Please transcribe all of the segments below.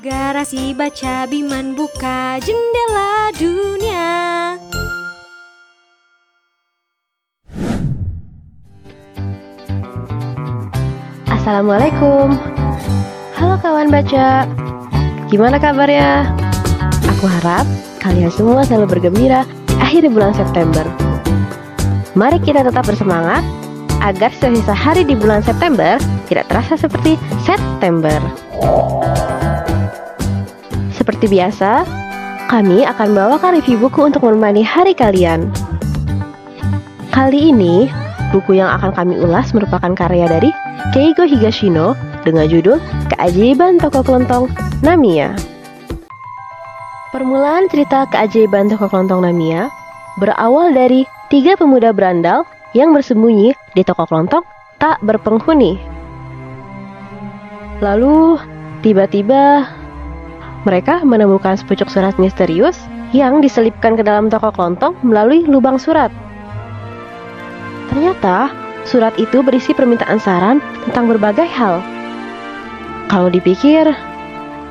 Literasi baca Biman buka jendela dunia Assalamualaikum Halo kawan baca Gimana kabarnya? Aku harap kalian semua selalu bergembira akhir bulan September Mari kita tetap bersemangat agar sisa hari di bulan September tidak terasa seperti September. Seperti biasa, kami akan membawakan review buku untuk menemani hari kalian. Kali ini, buku yang akan kami ulas merupakan karya dari Keigo Higashino dengan judul Keajaiban Toko Kelontong Namiya. Permulaan cerita keajaiban toko kelontong Namiya berawal dari tiga pemuda berandal yang bersembunyi di toko kelontong tak berpenghuni. Lalu, tiba-tiba mereka menemukan sepucuk surat misterius yang diselipkan ke dalam toko kelontong melalui lubang surat. Ternyata, surat itu berisi permintaan saran tentang berbagai hal. Kalau dipikir,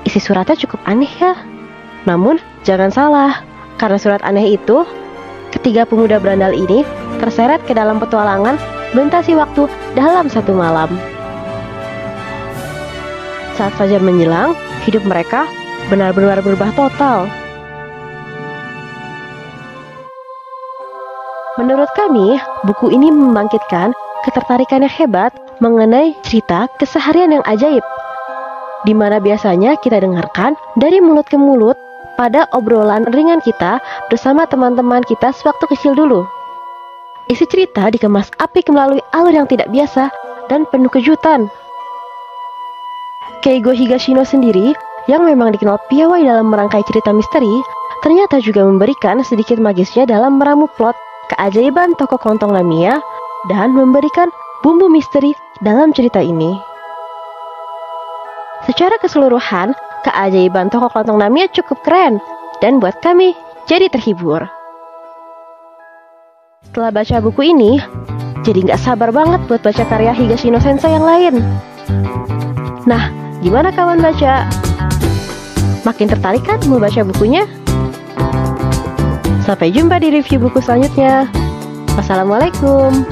isi suratnya cukup aneh ya. Namun, jangan salah, karena surat aneh itu, ketiga pemuda berandal ini terseret ke dalam petualangan melintasi waktu dalam satu malam. Saat fajar menjelang, hidup mereka benar-benar berubah total. Menurut kami, buku ini membangkitkan ketertarikan yang hebat mengenai cerita keseharian yang ajaib, di mana biasanya kita dengarkan dari mulut ke mulut pada obrolan ringan kita bersama teman-teman kita sewaktu kecil dulu. Isi cerita dikemas apik melalui alur yang tidak biasa dan penuh kejutan. Keigo Higashino sendiri, yang memang dikenal piawai dalam merangkai cerita misteri, ternyata juga memberikan sedikit magisnya dalam meramu plot keajaiban toko kelontong Lamia dan memberikan bumbu misteri dalam cerita ini. Secara keseluruhan, keajaiban toko kelontong Lamia cukup keren dan buat kami jadi terhibur. Setelah baca buku ini, jadi nggak sabar banget buat baca karya Higashino Sensei yang lain. Nah, gimana kawan baca? Makin tertarik kan mau baca bukunya? Sampai jumpa di review buku selanjutnya. Wassalamualaikum.